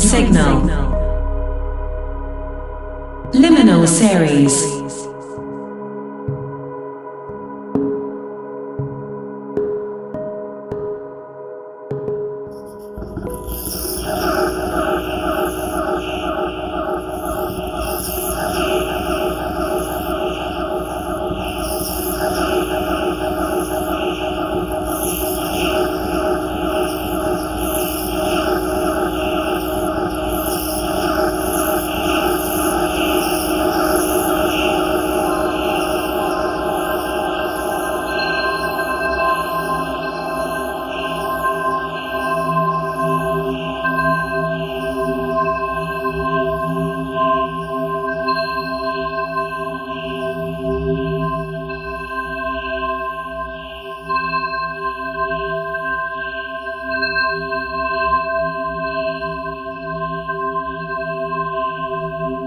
signal. Liminal series.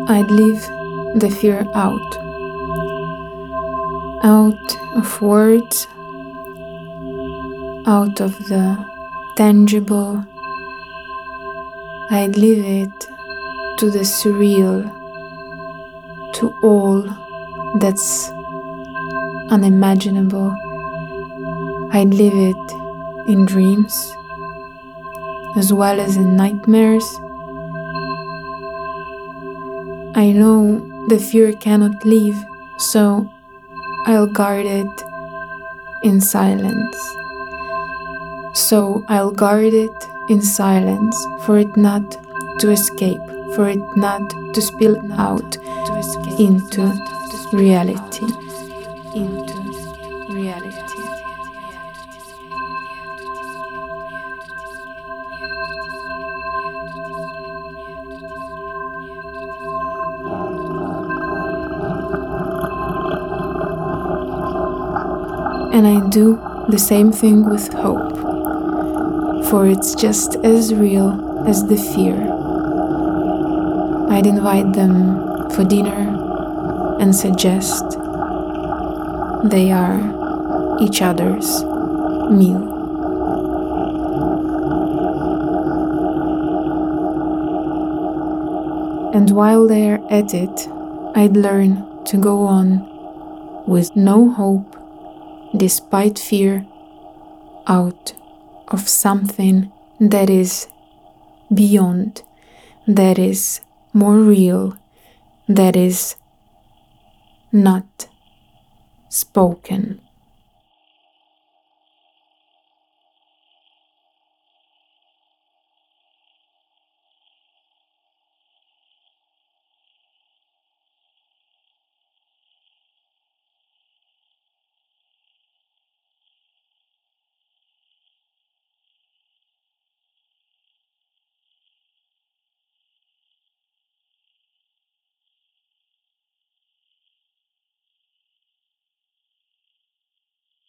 I'd leave the fear out. Out of words, out of the tangible. I'd leave it to the surreal, to all that's unimaginable. I'd leave it in dreams as well as in nightmares I know the fear cannot leave, so I'll guard it in silence. So I'll guard it in silence for it not to escape, for it not to spill out into reality. And I do the same thing with hope, for it's just as real as the fear. I'd invite them for dinner and suggest they are each other's meal. And while they're at it, I'd learn to go on with no hope despite fear, out of something that is beyond, that is more real, that is not spoken.